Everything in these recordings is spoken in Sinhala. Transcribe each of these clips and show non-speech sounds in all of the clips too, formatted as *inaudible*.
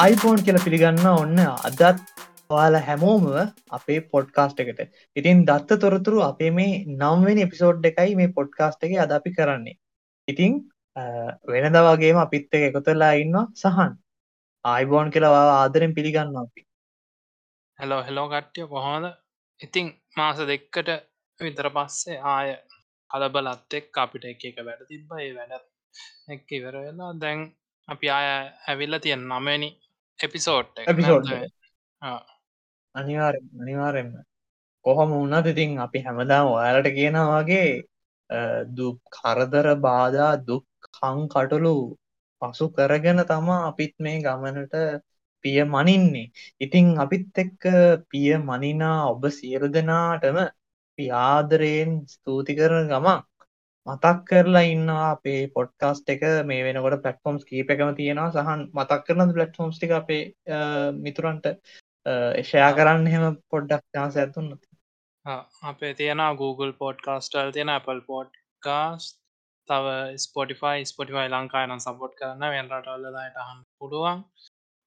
අයිෆෝන් කියල පිළිගන්න ඔන්න අදත් ඔයාල හැමෝම අපේ පොඩ්කාස්ට් එකට. ඉතින් දත්ත තොරතුරු අපේ මේ නම්වෙන එපිසෝඩ් එකයි මේ පොඩ්කාස්ට් එක අද අපි කරන්නේ. ඉතිං වෙනද වගේම අපිත්ත එක එකතුලා ඉන්න සහන්. ආයිබෝන් කියලවා ආදරෙන් පිළිගන්න අපි. හැලෝ හෙලෝ කට්ටිය කොහොමද? ඉතිං මාස දෙක්කට විතර පස්සේ ආය කලබලත් එක් අපිට එක එක වැඩ තිබ්බ. ඒ වැඩ එක් ඉවර වෙලා දැන් අපි ආය ඇවිල්ල තියෙන් නමනි එපිසෝට් එපිසෝඩ් අනිවාර අනිවාරෙන්ම කොහොම වුණත් ඉතින් අපි හැමදාම ඔයාලට කියනවාගේ දුක් කරදර බාධා දුක් කං කටුළු පසු කරගෙන තමා අපිත් මේ ගමනට පිය මනින්නේ ඉතිං අපිත් එක්ක පිය මනිනා ඔබ සියලු දෙනාටම පියාදරයෙන් ස්තුති කරන ගමන් මතක් කරලා ඉන්නවා අපේ පොඩ්කාස්ට් එක. මේ වෙනකොට පලටෆෝම්ස් කීප එකම තියෙනවා. සහන් මතක් කරන පලටෆෝම්ස් ටික අපේ මිතුරන්ට එෂයා කරන්න හෙම පොඩ්ඩක් යාස ඇතුන්න අපේ තියෙන Google පොඩ්කාස්ටල් තියෙන Apple පොඩ්කාස් තව ස්පොටිෆයි ස්පොටිෆයි ලංකායනම් සපොට් කරන්න. වෙන්රටල්ලලාට හම් පුඩුවන්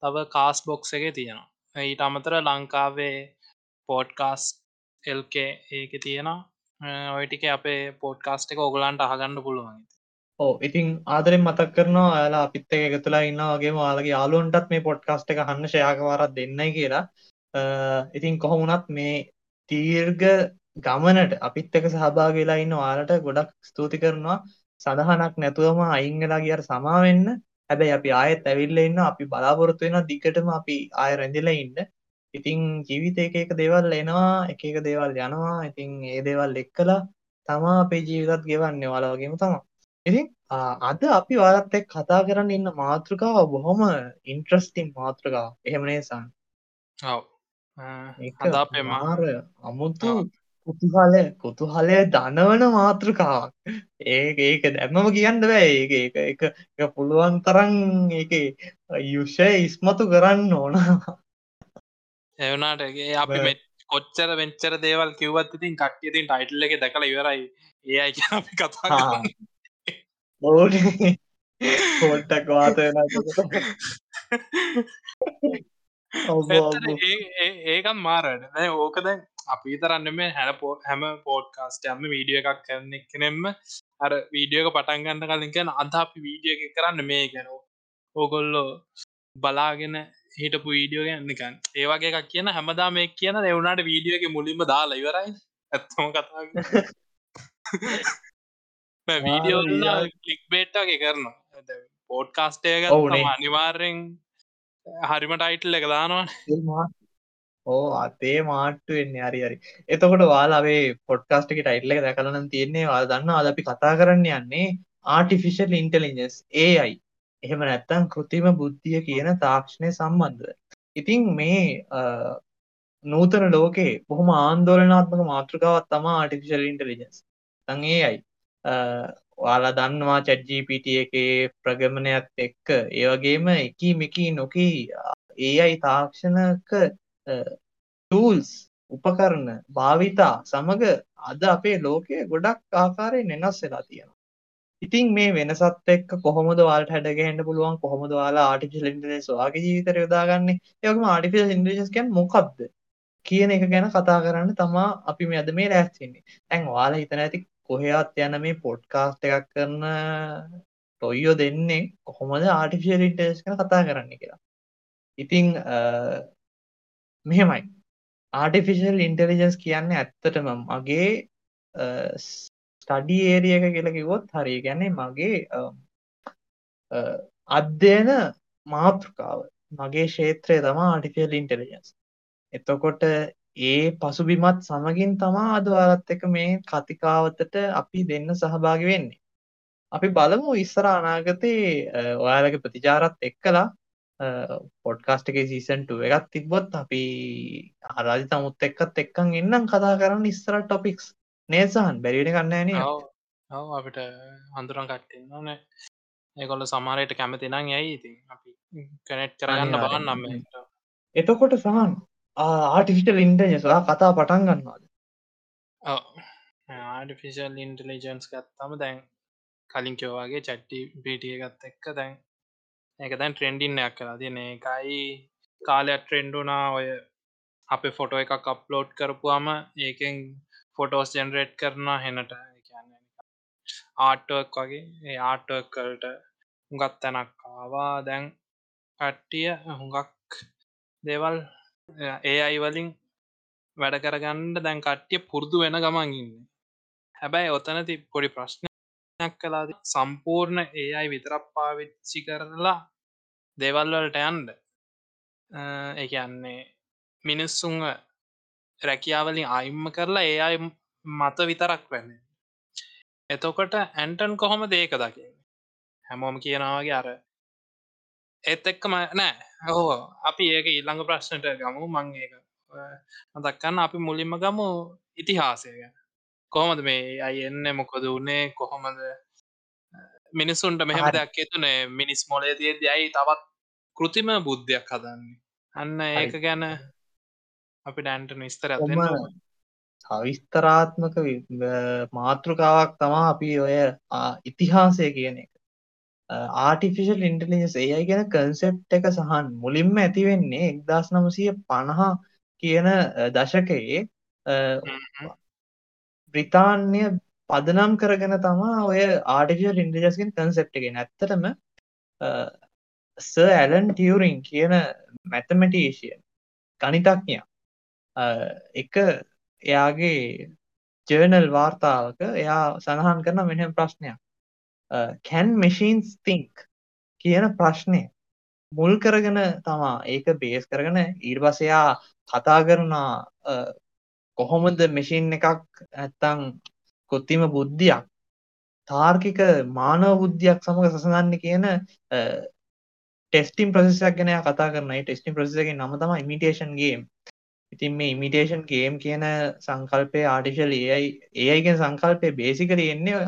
තව කාස් බොක්ස එක තියෙනවා. ඊට අමතර ලංකාවේ පෝඩ්කාස් එල්කේ ඒක තියෙනවා. ඔයටික අපේ පෝඩ්කාස්ට එක ඔගලන්ට අහගන්න පුළුවන් ඕ ඉතින් ආදරෙන් මතක් කරනවා යාලා අපිත් එක එකතුලා ඉන්න වගේ යාලගේ යාලුවන්ටත් මේ පොඩ්කාස්ට එක හන්න ශයාකවාරත් දෙන්නයි කියලා. ඉතින් කොහොමුණත් මේ තීර්ග ගමනට අපිත් එක සහභාගලා ඉන්න වාලට ගොඩක් ස්තුති කරනවා. සඳහනක් නැතුවම අයිංගලා කියට සමාවෙන්න. හැබැයි අපි ආයත් ඇවිල්ල ඉන්න අපි බලාපොරොත්තු වෙන දිගටම අපි ආය රැඳිලා ඉන්න. ඉතිං ජීවිත එක එක දේවල් එනවා එක එක දේවල් යනවා. ඉතිං ඒ දේවල් එක්කලා තමා අපේ ජීවිතත් ගෙවන්නේ වාලා වගේම තමා. ඉතින් අද අපි වාලත් එක් කතා කරන්න ඉන්න මාතෘකාව බොහොම ඉන්ට්‍රස්ටිම් මාතෘකාව එහෙමනේ සන්? අපේ මාර අමුතු කුතුහලය කුතුහලය දනවන මාතෘකාවක්. ඒ ඒක දැම්මම කියන්න බෑ. ඒක ඒක එක එක පුළුවන් තරන් ඒක යුෂය ඉස්මතු කරන්න ඕනවා එවනාටගේ අපි මෙ කොච්චර වෙච්චර දේවල් කිව්වත් ඉතින් කට්ටියතින් ටයිටල් එක දැකල ඉවරයි. ඒ අයි අපි කතා පොට්ටක් වාත ඒකම් මාරට. ඕක දැන් අපි තරන්න මේ හැන පෝ හැම පෝඩ්කාස්ට යම වීඩිය එකක් කරන කෙනෙම අර වීඩියෝක පටන්ගන්න කලින් කියන අද අපි වීඩිය එක කරන්න මේ ගැන. ඕගොල්ලෝ බලාගෙන හිටපු වීඩියෝ ගන්නකන් ඒවගේ එකක් කියන හැමදා මේ කියන එවුණට වීඩියෝගේ මුලින්ම දාලා ඉවරයි. ඇත්තම කතා වීඩියෝ කලික් බේට්ටගේ කරනවා. පෝඩ්කාස්ටේක අනිවාර්යෙන් හරිම ටයිටල් එක දානවා. ඕ අතේ මාට්ටු වෙන්න. හරි හරි. එතකොට වාලාවේ පොඩ්කාස්ට එක ටයිටල එක දැකලන තියෙන්නේ වා දන්න අද අපි කතා කරන්න යන්නේ ආටිෆිෂල් ඉන්ටලිජස් ඒ අයි එහෙම නැත්තම් කෘතිම බුද්ධිය කියන තාක්ෂණය සම්බන්ධව. ඉතින් මේ නූතන ලෝකේ බොහොම ආන්දෝලනාත්මක මාතෘකාවක් තමා ආටිෆිෂල් ඉන්ටෙලිජන්ස්. නැත්නම් AI. ඔයාලා දන්නවා chat GPT එකේ ප්‍රගමනයත් එක්ක ඒ වගේම එකී මෙකී නොකී AI තාක්ෂණක tools උපකරණ භාවිතා සමග අද අපේ ලෝකය ගොඩක් ආකාරයෙන් වෙනස් වෙලා තියෙනවා. ඉතින් මේ වෙනසත් එක්ක කොහොමද ඔයාලට හැඩගැහෙන්න පුළුවන්? කොහොමද ඔයාලා ආටිෆිෂල් ඉන්ටෙලිජන්ස් ඔයාගේ ජීවිතේට යොදාගන්නේ? ඒ වගේම ආටිෆිෂල් ඉන්ටෙලිජන්ස් කියන්නේ මොකක්ද කියන එක ගැන කතා කරන්න තමා අපි මේ අද මේ ලෑස්ති වෙන්නේ. දැන් ඔයාලා හිතන ඇති කොහෙවත් යන මේ පොඩ්කාස්ට් එකක් කරන ටොයියෝ දෙන්නේ කොහොමද ආටිෆිෂල් ඉන්ටෙලිජන්ස් ගැන කතා කරන්න කියලා. ඉතින් මෙහෙමයි. ආටිෆිෂල් ඉන්ටෙලිජන්ස් කියන්නේ ඇත්තටම මගේ ස්ටඩි ඒරිය එක කියලා කිව්වොත් හරි ගැන්නේ මගේ අධ්‍යයන මාතෘකාව මගේ ක්ෂේත්‍රය තමා ආටිෆියල් ඉන්ටෙලිජන්ස් එතකොට ඒ පසුබිමත් සමගින් තමා අද ඔයාලත් එක මේ කතිකාවතට අපි දෙන්න සහභාගි වෙන්නේ. අපි බලමු ඉස්සර අනාගතේ ඔයාලගේ ප්‍රතිචාරත් එක්කලා පොඩ්කාස්ට් එකේ සීසන් 2 එකක් තිබ්බොත් අපි ආරාධි තමුත් එක්කත් එක්කන් එන්නම් කතා කරන්න ඉස්සර ටොපික්ස් නේසාන් බැරිට කන්නෑන ඔව. අපිට හඳුරන් කට්ටෙන් ඕන. ඒකොල්ල සමාරයට කැමති නං ඇයි ඉතින්. අපි කනෙට් කරගන්න බලන්න නම්ම එතකොට සහන් ආටිෆිටල් ඉන්ටජස්ලා කතා පටන් ගන්නවාද? ආඩිෆිසිල් ඉන්ටලිජන්ස් ගත්තම දැන් කලින් කියවාගේ චට්ටි පිටිය ගත්ත එක්ක දැන් ඒක දැන් ට්‍රෙන්ඩින්නයක් කලා තියන එකයි කාලයක් ට්‍රෙන්ඩුනා ඔය අපේ ෆොටෝ එකක් අප්ලෝඩ් කරපුවාම ඒකෙන් ෆොටෝස් ජෙනරේට් කරනවා හෙනට කියන්න ආටක් වගේ ඒ ආටකල්ට හුඟත් තැනක් ආවා දැන් කට්ටිය හුඟක් දේවල් ඒ අයිවලින් වැඩ කරගන්න දැන් කට්ටිය පුරුදු වෙන ගමන්ගන්න හැබැයි ඔතන ති පොඩි ප්‍රශ්නයක් කලාද සම්පූර්ණ ඒ අයි විතරක් පාවිච්චි කරලා දේවල්වලට යන්ඩ ඒන්නේ මිනිස්සුන් රැකියාවලින් අයිම්ම කරලා ඒ අයි මත විතරක් වෙන්න. එතකොට ඇන්ටන් කොහොම දේක දකි හැමෝම කියනවාගේ අර ඒත් එක්කම නෑ. හෝ අපි ඒක ඊල්ළඟ ප්‍රශ්නට ගමු. මං ඒක දක්කන්න අපි මුලින්ම ගමු ඉතිහාසය ගැන. කොහොමද මේ අයි එන්න? මොකොද වනේ කොහොමද? මිනිස්සුන්ට මෙහෙම දෙයක් තුනේ මිනිස් මොලේ තියද ඇයි තවත් කෘතිම බුද්ධයක් හදන්නේ? අන්න ඒක ගැන අපි ඩැන්ට විස්තර අවිස්තරාත්මක මාතෘකාවක් තමා අපි ඔය ඉතිහාසය කියන එක. ආටිෆිෂල් ඉන්ටලිජස් ඒයි ගැන කන්සෙප් එක සහන් මුලින්ම ඇතිවෙන්නේ එක්දස් නමසය පණහා කියන දශකයේ බ්‍රිතාන්‍ය පදනම් කරගෙන තමා ඔය ආටිෆිල් ඉන්ටජස්ගෙන් කන්සෙප්ටගෙන ඇත්තටම ස ඇලන් ටියවරින් කියන මැතමටේෂය ගනිතක්ඥ එක එයාගේ ජර්නල් වාර්තාවක එයා සඳහන් කරන මෙහෙම ප්‍රශ්නයක්. කැන් මැශීන්ස් තිංක් කියන ප්‍රශ්නය මුල් කරගෙන තමා ඒක බේස් කරගෙන ඊට පසයා කතා කරනා කොහොමද මෙෂින් එකක් ඇත්තං කොත්තිම බුද්ධියක් තාර්කික මානව බුද්ධියක් සමඟ සසඳන්න කියන ටෙස්ටිම් ප්‍රසෙසක් ගැන කතා කරන ටෙස්ටිම් ප්‍රසගේ නම තම ඉමිටේෂන්ගේ ඉතින් මේ ඉමිටේෂන් ගේම් කියන සංකල්පය ආටිශල් ඒයි ඒයිගෙන් සංකල්පය බේසිකර එන්නේ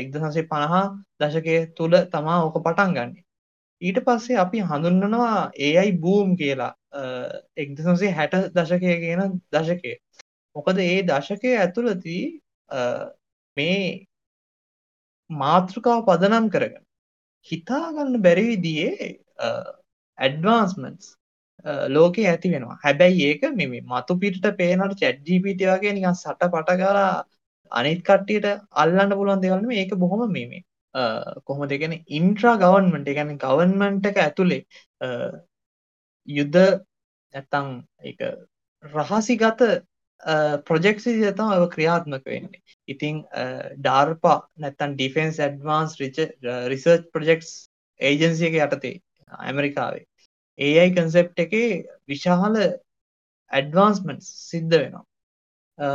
එක්ද සංසේ පණහා දශකය තුළ තමා ඕක පටන් ගන්න. ඊට පස්සේ අපි හඳුන්නනවා ඒයි බූම් කියලා එක්ද සංසේ හැට දශකය කියන දශකය. මොකද ඒ දශකය ඇතුළති මේ මාතෘකාව පදනම් කරගන්න හිතාගන්න බැරිවිදියේ ඇඩ්වාන්ස්මන්ස් ලෝකෙ ඇති වෙනවා. හැබැයි ඒක මෙම මතු පිට පේනට චැඩ්ජීපිට වගේ නිකන් සට පට කරා අනිත් කට්ටියට අල්ලන්න පුළුවන් දෙවල්ම ඒක බොහොම මෙමේ කොහොම දෙගෙන ඉන්ට්‍රා ගවන්මට ගැන ගවන්මන්ට එක ඇතුළේ යුද්ධ නැත්තං එක රහසිගත ප්‍රොජෙක්සි තම ඔ ක්‍රියාත්මක වෙන්නේ. ඉතිං ඩාර්පා නැත්තන් ඩිෆෙන්ස් ඇඩ්වාන්ස් රිච රිසර්ච් ප්‍රජෙක්ස් ඒජන්සියක යටතේ ඇමරිකාවේ. ඒයි කන්සෙප් එක විශාල ඇඩ්වාන්ස්මන්ට් සිද්ධ වෙනවා.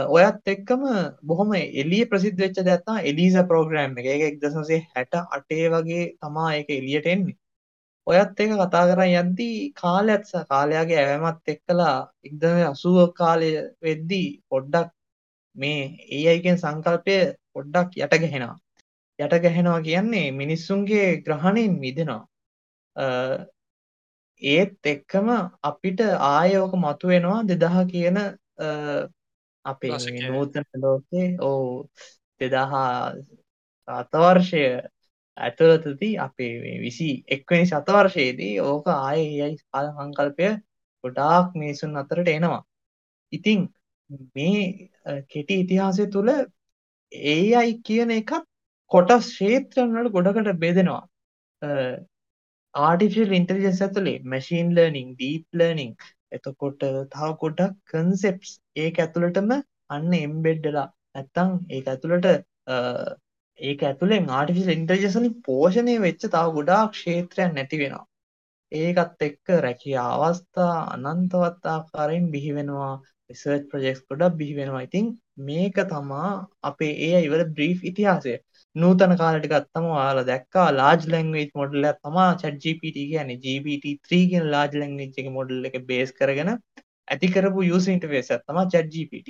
ඔයත් එක්කම බොහොම එලිය ප්‍රසිද්ධ වෙච්ච දැත්තා එලිස ප්‍රෝග්‍රෑම් එක එක. එක්දසසේ හැට අටේ වගේ තමා එක එලියට එන්නේ. ඔයත් එක කතා කරන්න යද්දී කාලයත්ස කාලයාගේ ඇවමත් එක්කලා එක්ද අසුව කාලය වෙද්දී පොඩ්ඩක් මේ ඒ අයිකෙන් සංකල්පය පොඩ්ඩක් යට ගැහෙනවා. යට ගැහෙනවා කියන්නේ මිනිස්සුන්ගේ ග්‍රහණයෙන් මිදෙනවා. ඒත් එක්කම අපිට ආයෝක මතු වෙනවා දෙදහ කියන අපේ නූතන ලෝකේ. ඕ දෙදහා අතවර්ෂය ඇතුළතති අපේ විසි එක්වනි සතවර්ෂයේදී ඕක ආය යයි කාල සංකල්පය ගොඩාක් මිනිසුන් අතරට එනවා. ඉතිං මේ කෙටි ඉතිහාසය තුළ ඒ අයි කියන එකත් කොටස් ශේත්‍රයන්වලට ගොඩකට බෙදෙනවා ආටිෆිල් ඉන්ටලිජන්ස් ඇතුළේ මැශීන් ලර්නිං ඩීප් ලර්නිං එතකොට තව ගොඩක් කන්සෙප්ස් ඒක ඇතුළටම අන්න එම්බෙඩ්ඩලා නැත්තං ඒ ඇතුළට ඒක ඇතුළේ ආටිෆිල් ඉන්ටර්ජසලින් පෝෂණය වෙච්ච තව ගොඩාක් ක්ෂේත්‍රයන් නැති වෙනවා. ඒකත් එක්ක රැකිය අවස්ථා අනන්තවත් ආකාරයෙන් බිහිවෙනවා රිසර්ච් ප්‍රජෙක්ස් ගොඩක් බිහිවෙනවා ඉතින් මේක තමා අපේ ඒ ඉවර බ්‍රීෆ් ඉතිහාසය. නූතන කාලට ගත්තම යාලා දැක්කා ලාජ් ලැංවේජ් මොඩල්ල තමා චට්ජිපට කියන GPT3 කියෙන ලාජ් ලැංවේජ් එක මොඩල් එක බේස් කරගෙන ඇතිකරපු යුසින්ට වේස තම චට්ජිපට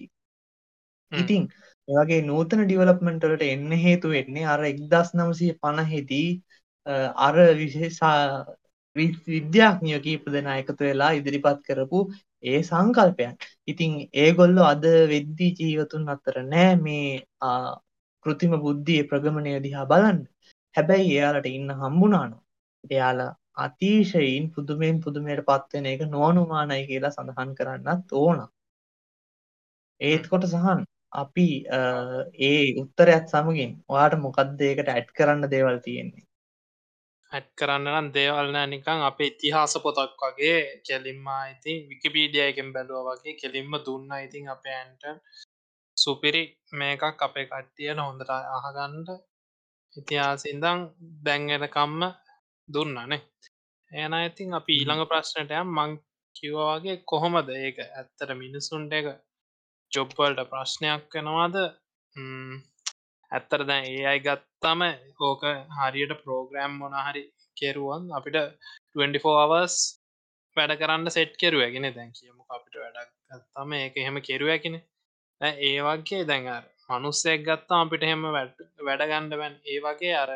ඉතින් ඒගේ නූතන ඩිවලප්මෙන්ටලට එන්න හේතු වෙන්නේ අර එක්දස් නමසය පණහෙදී අර විශේෂා විද්‍යාඥය කීප දෙනා එකතු වෙලා ඉදිරිපත් කරපු ඒ සංකල්පයන් ඉතිං ඒගොල්ලො අද වෙද්දී ජීවතුන් අතර නෑ මේ කෘතිම බුද්ධිය ප්‍රගමණය දිහා බලන්න. හැබැයි එයාලට ඉන්න හම්බුනානු එයාලා අතිශයින් පුදුමයෙන් පුදුමයට පත්වෙන එක නොඅනුමානයි කියලා සඳහන් කරන්නත් ඕන. ඒත් කොට සහන් අපි ඒ උත්තරයත් සමගින් ඔයාට මොකක්ද ඒකට ඇඩ් කරන්න දේවල් තියෙන්නේ? ඇඩ් කරන්න නම් දේවල්න නිකං අප ඉතිහාස පොතක් වගේ කෙලින්මා ඉතින් විකිපීඩියයකෙන් බැලුව වගේ කෙලින්ම දුන්න ඉතින් අප ඇන්ට සුපිරි මේකක් අපේ කට්ටියන හොඳට අහගන්නට ඉතිහාසින්දං දැංගෙනකම්ම දුන්නනේ එන ඉතින් අපි ඊළඟ ප්‍රශ්නටය මං කිවවාගේ කොහොමද ඒක? ඇත්තට මිනිසුන්ට එක ජොබ්වල්ට ප්‍රශ්නයක් වෙනවාද ඇත්තර දැන් ඒ අයි ගත්තම ඕක හරියට ප්‍රෝග්‍රෑම් මොනහරි කෙරුවන් අපිට 24වස් වැඩ කරන්න සෙට් කෙරුවගෙන දැන් කියමු අපිට වැඩ ගත්තම ඒක එහෙම කෙරුවැකින ඒ වගේ දැඟර මනුස්සෙක් ගත්තා අපිට එහෙම වැඩගණ්ඩවැන් ඒ වගේ අර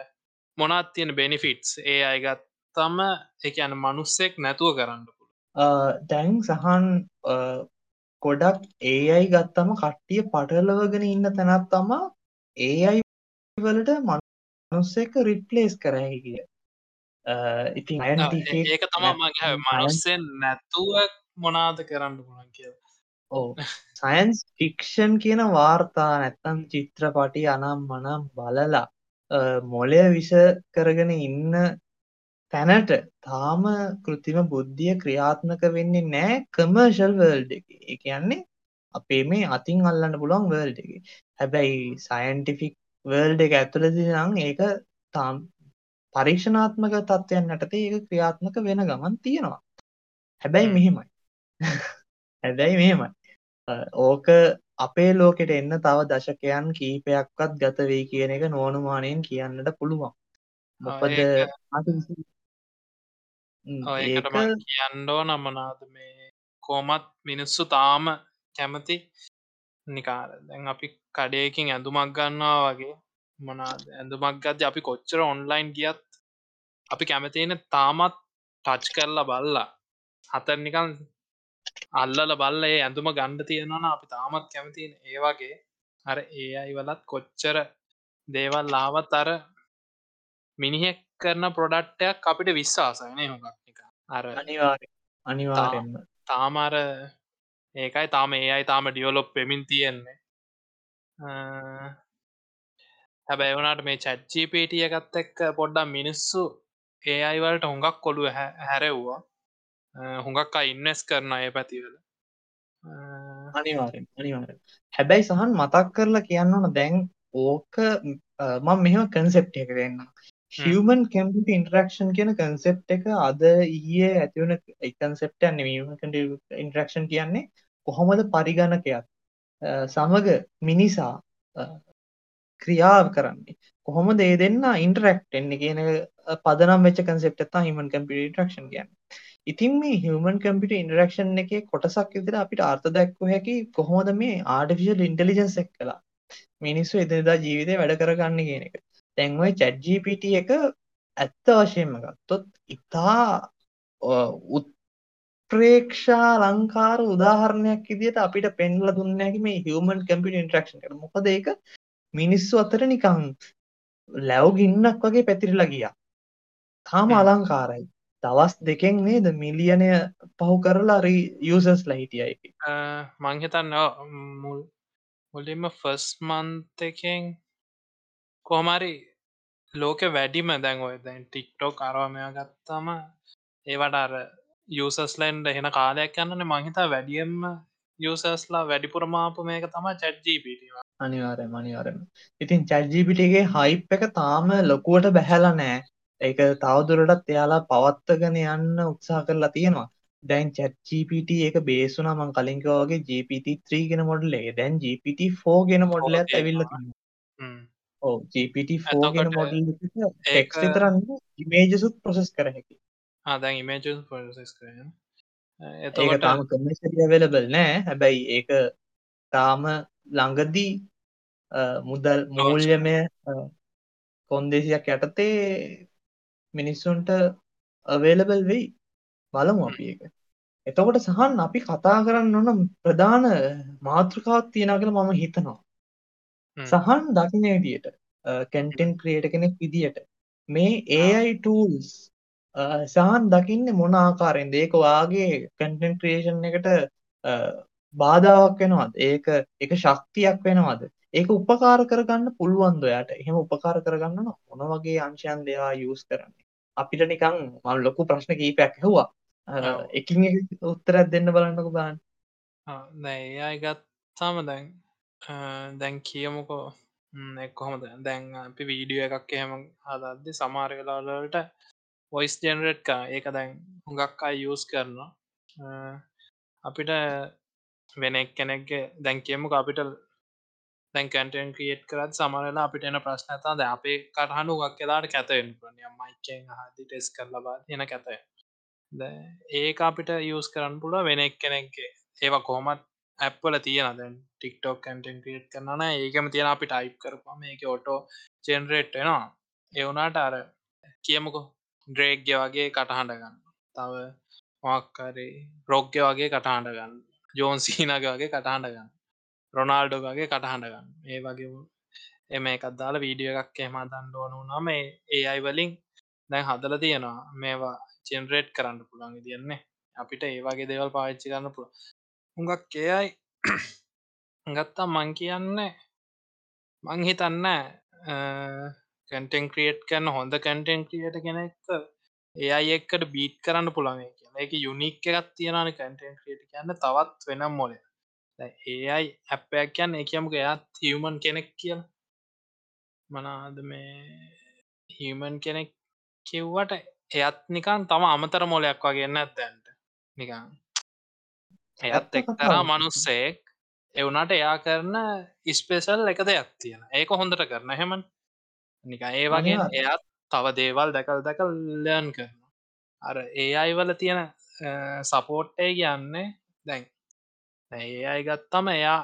මොනත් තියෙන බෙනිෆිටස් ඒ අයි ගත්තම එක යන මනුස්සෙක් නැතුව කරන්න දැන් සහන් ගොඩක් ඒ අයි ගත්තම කට්ටිය පටලවගෙන ඉන්න තැනත් තමා අයි වලට මනුස්සෙක රිප්ලේස් කරහැකි කිය ඉතින් ඒක තමා මගේ මනුස්සෙන් නැතුව මොනාද කරන්න පුළන් කිය ඕ සයින්ස් ෆික්ෂන් කියන වාර්තා නැත්තම් චිත්‍රපටි අනම් මනම් බලලා මොලය විෂ කරගෙන ඉන්න තැනට තාම කෘතිම බුද්ධිය ක්‍රියාත්මක වෙන්නේ නෑ කමර්ශල් වර්ල්ඩ් එක. කියන්නේ අපේ මේ අතින් අල්ලන්න පුළුවන් වර්ල්ඩ් එක. හැබැයි සයින්ටිෆික් වර්ල්ඩ් එක ඇතුළති නම් ඒක තාම් පරීක්ෂණාත්මක තත්ත්වයන් යටතේ ඒක ක්‍රියාත්මක වෙන ගමන් තියෙනවා. හැබැයි මෙහෙමයි. *laughs* හැබැයි මෙහෙමයි. ඕක අපේ ලෝකෙට එන්න තව දශකයන් කීපයක්වත් ගත වෙයි කියන එක නෝනුමානයෙන් කියන්නට පුළුවන්. මොකද ඒකට කියන්නෝ නමනාද මේ කෝමත් මිනිස්සු තාම කැමති නිකාර. දැන් අපි කඩයකින් ඇඳුමක් ගන්නවා වගේ මොනාද? ඇඳුමක් ගද අපි කොච්චර ඔන්ලයින් ගියත් අපි කැමතින තාමත් ටච් කරලා බල්ලා. හතර නිකන් අල්ලල බල්ල ඒ ඇඳුම ගණ්ඩ තියෙනවන අපි තාමත් කැමතින ඒ වගේ අර ඒ අයි වලත් කොච්චර දේවල් ලාවත් අර මිනිහෙක් කරන ප්‍රොඩක්ටයක් අපිට විශ්වාසයන හොගක් එක අර අනිවාර අනිවාරෙන්ම තාමර ඒකයි තාම ඒ අයි තාම ඩියවලොප් පෙමින් තියෙන්නේ. හැබැයි වනට මේ චැච්චිපේටිය එකත් එක්ක පොඩ්ඩම් මිනිස්සු ඒ අයිවලට හොඟක් කොළුව හැරෙව්වා. හුඟක් ඉන්නස් කරන අය පැතිවල. අනිවාරෙන් අනිවාර හැබැයි සහන් මතක් කරලා කියන්න ඕන දැන් ඕක මම මෙහම කන්සෙප්ට එක දෙන්න හියමන් කැම්පිට ඉන්ටරක්ෂන් කියන කන්සෙප් එක අද ඊයේ ඇතිවන එකන්සෙප්ට කට ඉන්ටරක්ෂන් කියන්නේ කොහොමද පරිගණකයක් සමග මිනිසා ක්‍රියාව කරන්නේ? කොහොම දේ දෙන්න ඉන්ටරක්ට එන්න කියන පදනම් වෙච කන්සෙප්ට හිමන් කම්පිට ඉන්ටරක්ෂන් කියන්න. ඉතින් මේ හිවමන් කම්පිට ඉන්ටරක්ෂන් එක කොටසක් විදිර අපිට අර්ථ දැක්ව හැකි කොහොමද මේ ආඩිෆිශල් ඉන්ටලිජන්ස් එක් කලා මිනිස්සු එදදා ජීවිතය වැඩ කරගන්න කියන එක. තැන්වයි චැට්ජීපිට එක ඇත්ත වශයෙන්ම ගත්තොත් ඉතා උත්ප්‍රේක්ෂා ලංකාර උදාහරණයක් ඉදිට අපිට පෙන්ල දුන්නැකි මේ හිවමන් කම්පිට ඉන්ට්‍රක්ෂන් කර මොකද ඒක මිනිස්සු අතර නිකං ලැව්ගින්නක් වගේ පැතිරිලා ගියා. තාම අලංකාරයි. දවස් දෙකෙන් නේද මිලියනය පහු කරලා රී යසස් ලහිටියයි මංහිතන්න මුල් මුලින්ම ෆස් මන්තකෙන් කොහමරි ලෝක වැඩිම දැන් ඔය දැන් ටික්ටෝක් අරවාමය ගත්තාම ඒවට අර යසස්ලන්ඩ හෙන කාලයක් යන්නන මහිතා වැඩියම්ම යසස්ලා වැඩිපුරමාපු මේක තම චැට්ජීපිට අනිවාරය මනිවරම ඉතින් චැට්ජීපිටගේ හයිප් එක තාම ලොකුවට බැහැල නෑ. ඒක තවදුරටත් එයාලා පවත්තගෙන යන්න උත්සා කරලා තියෙනවා. දැන් චැට්ජීපට ඒක බේසුන මං කලින්කවගේ GPT3 ගෙන මොඩලේ දැන් GPT4 ගෙන මොඩලත් ඇවිල්ල ඕ GPT4 ගෙන මොඩල් ටෙක්ස් තරන්න ඉමේජසුත් ප්‍රසෙස් කර හැකි ආදැන් ඉමේජ පොසෙස් කරන ඒක තාම කමසිටිය වෙලබල් නෑ. හැබැයි ඒක තාම ළඟදී මුදල් මූල්යමය කොන්දේසියක් යටතේ මිනිස්සුන්ට අවේලබල් වෙයි. බලමු අපි එක එතකොට සහන් අපි කතා කරන්න ඕන ප්‍රධාන මාතෘකාවක් තියෙනවා කියලා මම හිතනවා සහන් දකින විදියට කැන්ටෙන් ක්‍රියේට කෙනෙක් විදියට මේ AI tools සහන් දකින්නේ මොන ආකාරයෙන්ද? ඒක වාගේ කන්ටෙන්ට් ක්‍රියේෂන් එකට බාධාවක් වෙනවද? ඒක එක ශක්තියක් වෙනවද? ඒක උපකාර කරගන්න පුළුවන්ද ඔයාට? එහෙම උපකාර කරගන්න මොන වගේ අංශයන් දෙයා යූස් කරන්නේ? අපිට නිකන් මම ලොකු ප්‍රශ්න කීපයක් ඇහුවා. එකින් එක උත්තරයක් දෙන්න බලන්නකෝ බලන්න. නෑ එයි ගත්තාම දැන් දැන් කියමුකෝ. එක්කොහොමද දැන් අපි වීඩියෝ එකක් එහෙම හදද්දි සමාර වෙලාවලට වොයිස් ජෙනරට් කා ඒක දැන් හුඟක් අයි යස් කරනවා. අපිට වෙන කෙනෙක්ගේ දැන් කියමුක අපිට දැන් කැන්ටෙන් ක්‍රියට් කරත් සමරලා අපිට එන ප්‍රශ්නතා ද අපේ කටහනු ගක් කලාට කැතවෙන් මයිකෙන් හදි ටෙස් කරලබා එන කැතය ඒක අපිට යස් කරන්න පුළුව වෙන එක් කෙනෙක්ගේ ඒවා කොහොමත් ඇප්වල තියෙන දැන්. ටික්ටෝක් කැන්ටෙන් ක්‍රියට් කරන ඒකම තියෙන අපි ටයිප් කරපම මේක ඔටෝ ජෙනරේට් වෙනවා. එවුනාට අර කියමුකු. ඩ්‍රේග්‍ය වගේ කටහඬ ගන්න. තව මොක්කරේ රොග්‍ය වගේ කටහඬ ගන්න. ජෝන් සීනග වගේ කටහඬ ගන්න. රොනාල්ඩෝ වගේ කටහඬ ගන්න. ඒ වගේ එම එකත්දාල වීඩිය එකක් එහම දන්න ඕනු නම ඒ අයි වලින් දැන් හදල තියෙනවා. මේවා ජෙනරේට් කරන්න පුළන් තියන්නේ අපිට ඒවාගේ දේවල් පාච්චි කරන්න පුළ හුඟක් එයයි ගත්තා මං කියන්න මං හිතන්න කැන්ටෙන් ක්‍රියට් කරන්න හොඳ කැන්ටෙන් ක්‍රියට කෙනෙක් එයි එක්කට බීට් කරන්න පුළන් කියන එක යුනික් එකත් තියෙනන කැන්ටෙන් ක්‍රියට කියන්න තවත් වෙනම් මොල. ඒයි ඇපයක් කියන්න එකමුක එයත් හිවමන් කෙනෙක් කියල. මනාද මේ හිමන් කෙනෙක් කිව්වට එයත් නිකන් තම අමතර මොලයක් වගේන්න ඇත්තැන්ට නිකන් එයත් එක්තරා මනුස්සෙක් එවුනට එයා කරන ඉස්පේසල් එක දෙයක් තියෙන ඒක හොඳට කරන. හෙමන් නික ඒ වගේ එයත් තව දේවල් දැකල් දැකල් ලයන් කරන අර ඒ අයිවල තියෙන සපෝට්ටේ කියන්නේ දැන් ඒ අයි ගත්තම එයා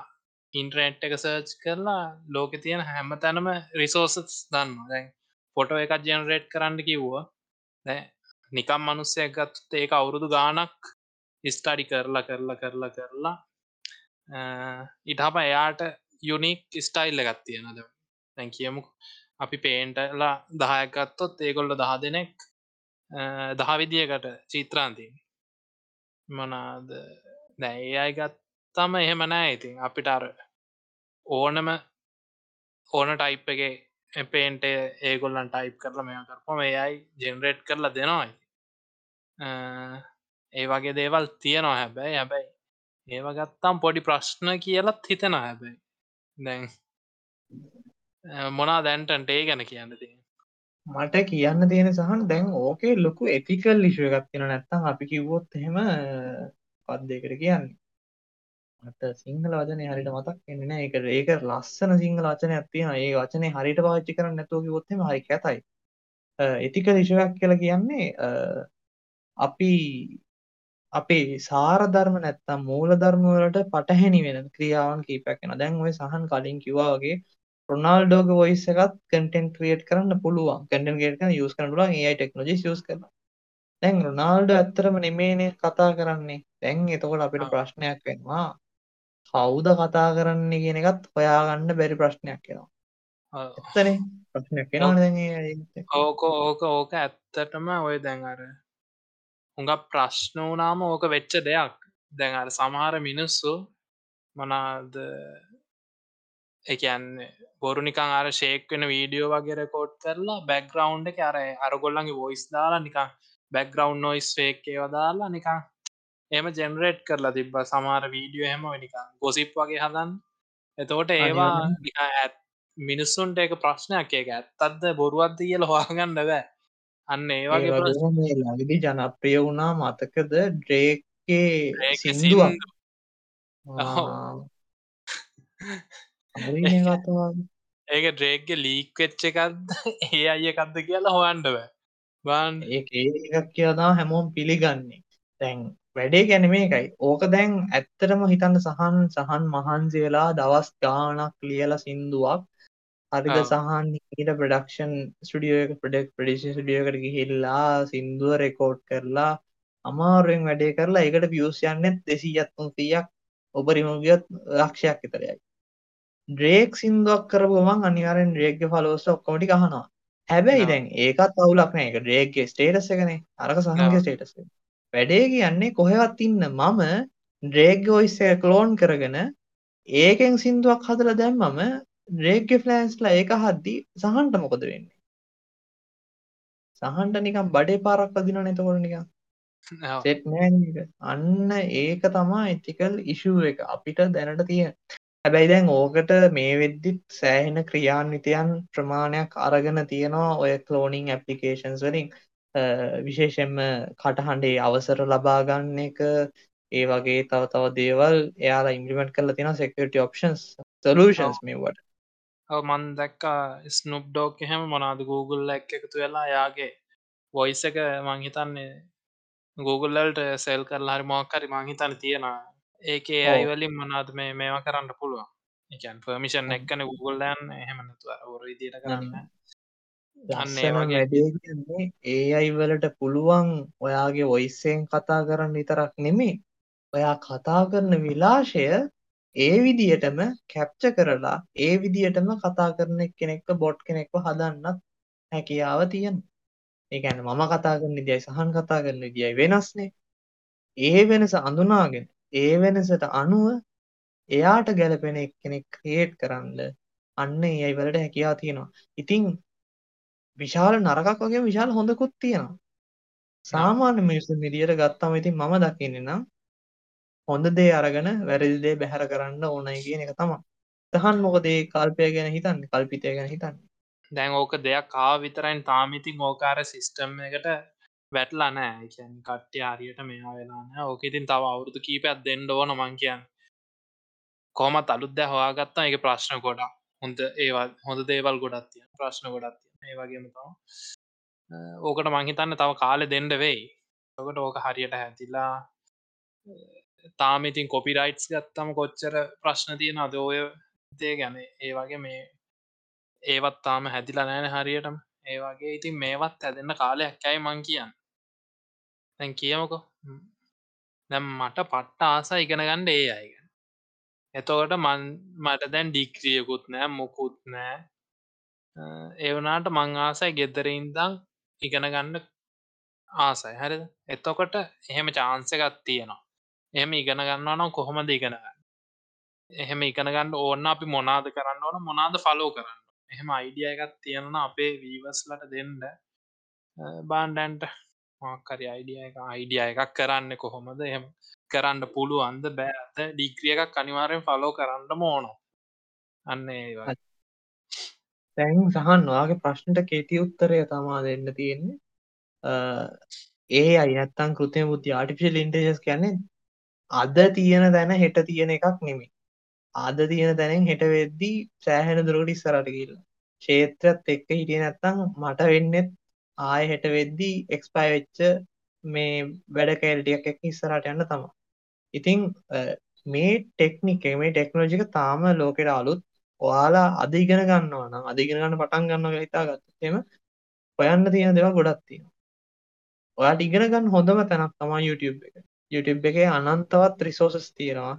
ඉන්ට්‍රෙන්ට් එක සර්ච් කරලා ලෝක තියෙන හැම තැනම රිසෝසස් දන්න දැන් ෆොටෝ එකක් ජෙනරේට් කරන්න කිව්වා නිකම් මනුස්සයක් ගත් ඒක අවුරුදු ගානක් ස්ටඩි කරලා කරලා කරලා කරලා ඉටහප එයාට යුනික් ස්ටයිල්ල එකත් තියෙනද දැන්. කියමු. අපි පේන්ටලා දහයක් ගත්තොත් ඒගොල්ල දහ දෙනෙක් දහ විදිියකට චිත්‍රාන්ති මනාද? දැයි අයි ගත්තම එහෙම නෑ ඉතින්. අපිට අර ඕනම ඕන ටයිප් එක පේන්ට ඒගොල්ලන් ටයිප් කරලා මෙ කරපම ඒයි ජෙනරේට් කරලා දෙනවායි ඒ වගේ දේවල් තියෙනවා හැබැයි. හැබැයි ඒව ගත්තම් පොඩි ප්‍රශ්න කියලත් හිතෙන හැබැයි. දැන් මොනා දැන්ටන්ට ඒ ගැන කියන්න තිය මට කියන්න තියෙන සහන් දැන් ඕකේ ලොකු එතිකල් ලිශුව ගත්තින නැත්තම් අපි කිව්වොත් එහෙම පත් දෙකට කියන්නේ? මට සිංහල වචන හරිට මතක් එන්න එක ඒක ලස්සන සිංහල වචන ඇත්තියෙන ඒ වචනය හරිට පාච්චි කරන්න නැතුව කිවොත්ම හරි ඇතයි එතික ලිශුවක් කියලා කියන්නේ අපි අපේ සාරධර්ම නැත්තම් මූල ධර්මවලට පටහැනි වෙන ක්‍රියාවන් කීපයක් වෙන දැන් ඔය සහන් කලින් කිව්වා වගේ රොනාල්ඩෝගේ වොයිස් එකත් කන්ටෙන්ට් ක්‍රියේට් කරන්න පුළුවන්. කන්ටෙන්ට් ක්‍රියේට් කරන්න යූස් කරන්න පුළුවන්. AI ටෙක්නොලොජිස් යූස් කරලා දැන් රොනාල්ඩෝ ඇත්තටම නෙමෙයිනේ කතා කරන්නේ. දැන් එතකොට අපිට ප්‍රශ්නයක් වෙනවා. කවුද කතා කරන්නේ කියන එකත් හොයාගන්න බැරි ප්‍රශ්නයක් වෙනවා ඇත්තනේ. ප්‍රශ්නයක් වෙනවනේ දැන් ඕක ඕක ඕක ඇත්තටම ඔය දැන් අර හුඟක් ප්‍රශ්න වනාම ඕක වෙච්ච දෙයක්. දැන් අර සමහර මිනිස්සු මනාද එකන්න බොරුනිකං අර ශේක් වෙන වීඩියෝ වගේ රකෝඩ් කරලා බැක්ග්‍රවන්් එක අර අරගොල්ලන්ගේ වොයිස් දාලා නිකං බැක්ග්‍රවන්් නොයිස් ේක්කේ වදාලා නිකං එම ජෙනරේට් කරලා තිබ්බ. සමාර වීඩියෝ හෙම නිකං ගොසිප් වගේ හදන් එතෝට ඒවා ඇත් මිනිස්සුන්ට එක ප්‍රශ්නයක්. එක ඇත්තත්ද බොරුවත්ද කියල හවාගන්න බෑ අන්න ඒවගේ ලඟදි ජනප්‍රිය වුණා මතකද? ඩ්‍රේක්ගේ සිින්දුවක්. *laughs* ඒක ඩ්‍රේක්ගේ ලීක් වෙච්ච එකක්ද? *laughs* ඒ අය එකක්ද කියලා හොන්ඩව බන් ඒ එකක් කියදා හැමෝම් පිළිගන්නේ. තැන් වැඩේ ගැනීම එකයි ඕක දැන් ඇත්තටම හිතන්න සහන් සහන් මහන්සි වෙලා දවස් ගානක් ලියල සින්දුවක් හරිද සහන් ඊට ප්‍රඩක්ෂන් ස්ටඩියෝ එක ප්‍රඩෙක් ප්‍රඩිෂන් ස්ටියෝකට ගිහිල්ලා සින්දුව රෙකෝඩ් කරලා අමාරුවෙන් වැඩේ කරලා එකට පියස් යන්නෙත් දෙසී අත්තුන් තියක් ඔබරිමගියත් ලක්ෂයක් විතරයයි ඩ්‍රේක් සිින්දුවක් කරපුමන් අනිවාරෙන් ඩ්‍රේක්ග ෆලෝස ඔක්කොමටි කහනවා හැබැයි. දැන් ඒකත් අවුලක් නෑ. එක ඩ්‍රේක්ගේ ස්ටේටස් එකනේ. අරක සහන්ගේ. ස්ටේටස් වැඩේ කියන්නේ කොහෙවත් ඉන්න මම ඩ්‍රේග් ඔයිස් එක ක්ලෝන් කරගෙන ඒකෙන් සිින්දුවක් හදල දැම්මම ඩ්‍රේග්ගෙ ෆලෑන්ස්ලා ඒක හද්දි සහන්ට මොකද වෙන්නේ? සහන්ට නිකම් බඩේ පාරක් පදින නතකොට නිකම්. සෙට් අන්න ඒක තමා එතිකල් ඉශුව එක. අපිට දැනට තිය හැබැයි දැන් ඕකට මේ වෙද්දිත් සෑහෙන ක්‍රියාන්විතයන් ප්‍රමාණයක් අරගෙන තියෙනවා ඔය කලෝනිං ඇපලිකේෂන්ස් වලින්. විශේෂෙන්ම කටහඬේ අවසර ලබාගන්න එක. ඒ වගේ තව තව දේවල් එයාලා ඉම්පලිමෙන්ට් කරලා තියෙනවා security options solutions මේවට ඔව් මන් දැක්කා ස්නුප් ඩෝග් එහෙම මොනවද Google එක එකතු වෙලා යාගේ වොයිස් එක මං හිතන්නේ Google වලට සෙල් කරලා හරි මොකක් හරි මං හිතන්නේ තියෙනවා. ඒකේ ඔව්. AI වලින් මොනවද මේ මේවා කරන්න පුළුවන්? කියන්නේ පර්මිෂන් එක්කනේ Google යන්න. එහෙම නැතුව ඔර විදියට කරන්න. අන්න ඒ ලස්සන වගේ. වැඩේ කියන්නේ AI වලට පුළුවන් ඔයාගේ ඔයිස්සෙන් කතා කරන්න විතරක් නෙමේ ඔයා කතා කරන විලාශය ඒ විදියටම කැප්ච කරලා ඒ විදියටම කතා කරන කෙනෙක්ව බොට් කෙනෙක්ව හදන්නත් හැකියාව තියෙන ඒකැන මම කතා කරන විදියි සහන් කතා කරන විදියි වෙනස්නේ. ඒ වෙනස අඳුනාගෙන ඒ වෙනසට අනුව එයාට ගැලපෙන එක්කෙනෙක් ක්‍රියේට් කරන්න අන්න ඒ වලට හැකියා තියෙනවා. ඉතිං විශාල නරකක් වගේ විශාල හොඳකුත් තියෙනවා. සාමාන්‍ය මිනිසුන් විදියට ගත්තම ඉතින් මම දකින්නේ නම් හොඳ දේ අරගෙන වැරදි දේ බැහැර කරන්න ඕනයි කියන එක තමයි. තහන් මොකද ඒ කල්පය ගැන හිතන්නේ? කල්පිතය ගැන හිතන්නේ. දැන් ඕක දෙයක් කා විතරයින් තාමිතින් ඕකාර සිිස්ටම් එකට වැටලා නෑ කියන් කට්ටය හරියට මෙයා වෙලාන ඕක ඉතින් තව අවුරුදු කීපයක් දෙන්න ඕන මං කියන්න. කොමත් අලුත් දැ හවාගත්තා එක ප්‍රශ්න ගොඩා හොඳ ඒවා හොඳ දේවල් ගොඩත් තිය ප්‍රශ්න ගොඩත් තිය ඒ වගේම තව ඕකට මංහිතන්න තව කාලෙ දෙන්ඩ වෙයි. ඔකට ඕක හරියට හැතිලා තාම ඉතින් කොපිරයිට්ස් ගත්තම කොච්චර ප්‍රශ්න තියෙන අද ඔය දේ ගැන. ඒ වගේ මේ ඒවත් තාම හැදිලා නෑන හරියටම. ඒ වගේ ඉතින් මේවත් ඇදන්න කාලයක් ඇයි මං කියන්න? දැන් කියමකො. දැම් මට පට්ට ආස ඉගෙන ගණ්ඩ ඒ අයග එතකොට මන් මට දැන් ඩික්‍රියකුත් නෑ මොකුත් නෑ ඒවනාට මං ආසයි ගෙදරඉදං ඉගෙන ගන්න ආසයි. හරි එතකොට එහෙම චාන්සකත් තියෙනවා. එහෙම ඉගෙන ගන්නවා නම් කොහොමද ඉගෙන එහෙම ඉගෙන ගන්න ඕන්න අපි මොනාද කරන්න ඕන? මොනාද ෆලෝ කරන්න එහෙම අයිඩිය එකත් තියෙනන අපේ වීවස්ලට දෙන්න. බාන්ඩන්ට මක්කරි අයිඩිය එක අයිඩිය එකක් කරන්න කොහොමද? එහෙම කරන්න පුළු අන්ද බෑත ඩික්‍රිය එකක් අනිවාරයෙන් ෆලෝ කරන්න මෝනො අන්න ඒ තැන් සහන් වාගේ ප්‍රශ්නට කෙටි උත්තරය තමා දෙන්න තියෙන්නේ. ඒ අයත්තන් කෘතය බුද්ධ ආටිපිශල් ඉන්ටජස් කියන්නේ අද තියෙන දැන හෙට තියෙන එකක් නෙමේ අද තියෙන තැනෙන් හෙට වෙද්දී සෑහෙන දුරට ඉස්සරට කියලා ක්ෂේත්‍රත් එක්ක හිටිය නැත්තං මට වෙන්නෙත් ආය හෙට වෙද්දී එක්ස්පයි වෙච්ච මේ වැඩ කෑල්ටියක් එක් ඉස්සරට යන්න තම ඉතිං මේ ටෙක්නික මේ ටෙක්නෝජික තාම ලෝකෙට අලුත්. ඔයාලා අද ඉගෙන ගන්නවා නම් අධිගෙන ගන්න පටන් ගන්න හිතා ගත්තෙම හොයන්න තියෙන දෙවා ගොඩක් තියෙනවා. ඔයාට ඉගෙන ගන්න හොඳම තැනක් තමා YouTube එක. YouTube එකේ අනන්තවත් රිසෝසස් තියෙනවා.